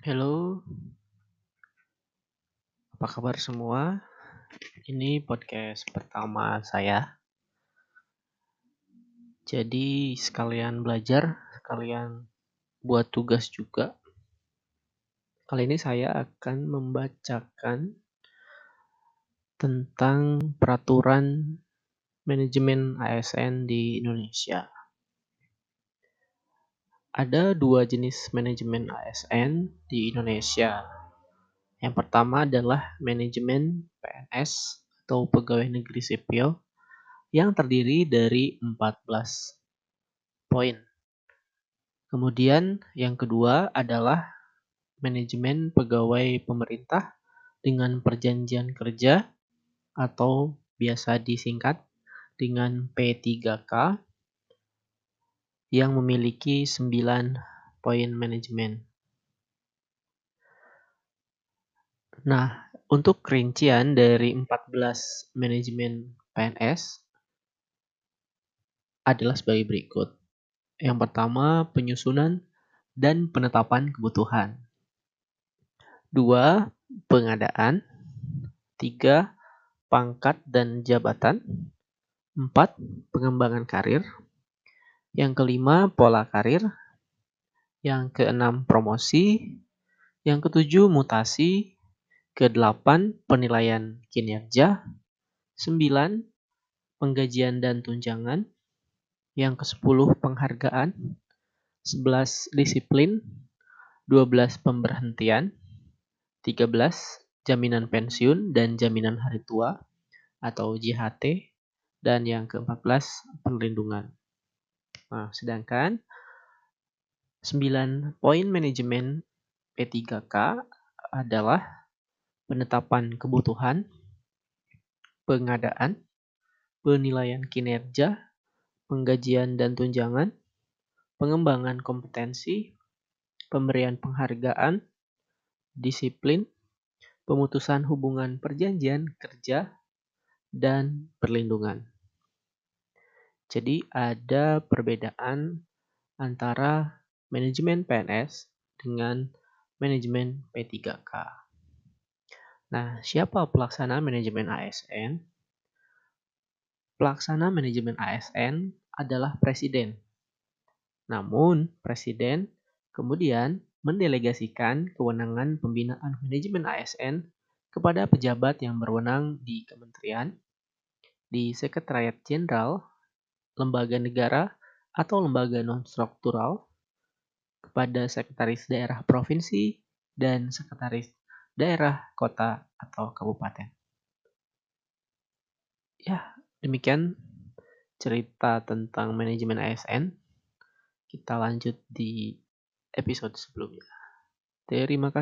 Halo, apa kabar semua? Ini podcast pertama saya. Jadi sekalian belajar, sekalian buat tugas juga. Kali ini saya akan membacakan tentang peraturan manajemen ASN di Indonesia. Ada dua jenis manajemen ASN di Indonesia. Yang pertama adalah manajemen PNS atau pegawai negeri sipil yang terdiri dari 14 poin. Kemudian yang kedua adalah manajemen pegawai pemerintah dengan perjanjian kerja atau biasa disingkat dengan P3K yang memiliki 9 poin manajemen. Nah, untuk rincian dari 14 manajemen PNS adalah sebagai berikut. Yang pertama, penyusunan dan penetapan kebutuhan. Dua, pengadaan. Tiga, pangkat dan jabatan. Empat, pengembangan karir. Yang kelima, pola karir. Yang keenam, promosi. Yang ketujuh, mutasi. Kedelapan, penilaian kinerja. Sembilan, penggajian dan tunjangan. Yang kesepuluh, penghargaan. Sebelas, disiplin. Dua belas, pemberhentian. Tiga belas, jaminan pensiun dan jaminan hari tua atau JHT. Dan yang keempat belas, perlindungan. Nah, sedangkan 9 poin manajemen P3K adalah penetapan kebutuhan, pengadaan, penilaian kinerja, penggajian dan tunjangan, pengembangan kompetensi, pemberian penghargaan, disiplin, pemutusan hubungan perjanjian kerja, dan perlindungan. Jadi ada perbedaan antara manajemen PNS dengan manajemen P3K. Nah, siapa pelaksana manajemen ASN? Pelaksana manajemen ASN adalah presiden. Namun, presiden kemudian mendelegasikan kewenangan pembinaan manajemen ASN kepada pejabat yang berwenang di kementerian, di sekretariat jenderal, lembaga negara atau lembaga non-struktural kepada sekretaris daerah provinsi dan sekretaris daerah kota atau kabupaten. Ya, demikian cerita tentang manajemen ASN. Kita lanjut di episode sebelumnya. Terima kasih.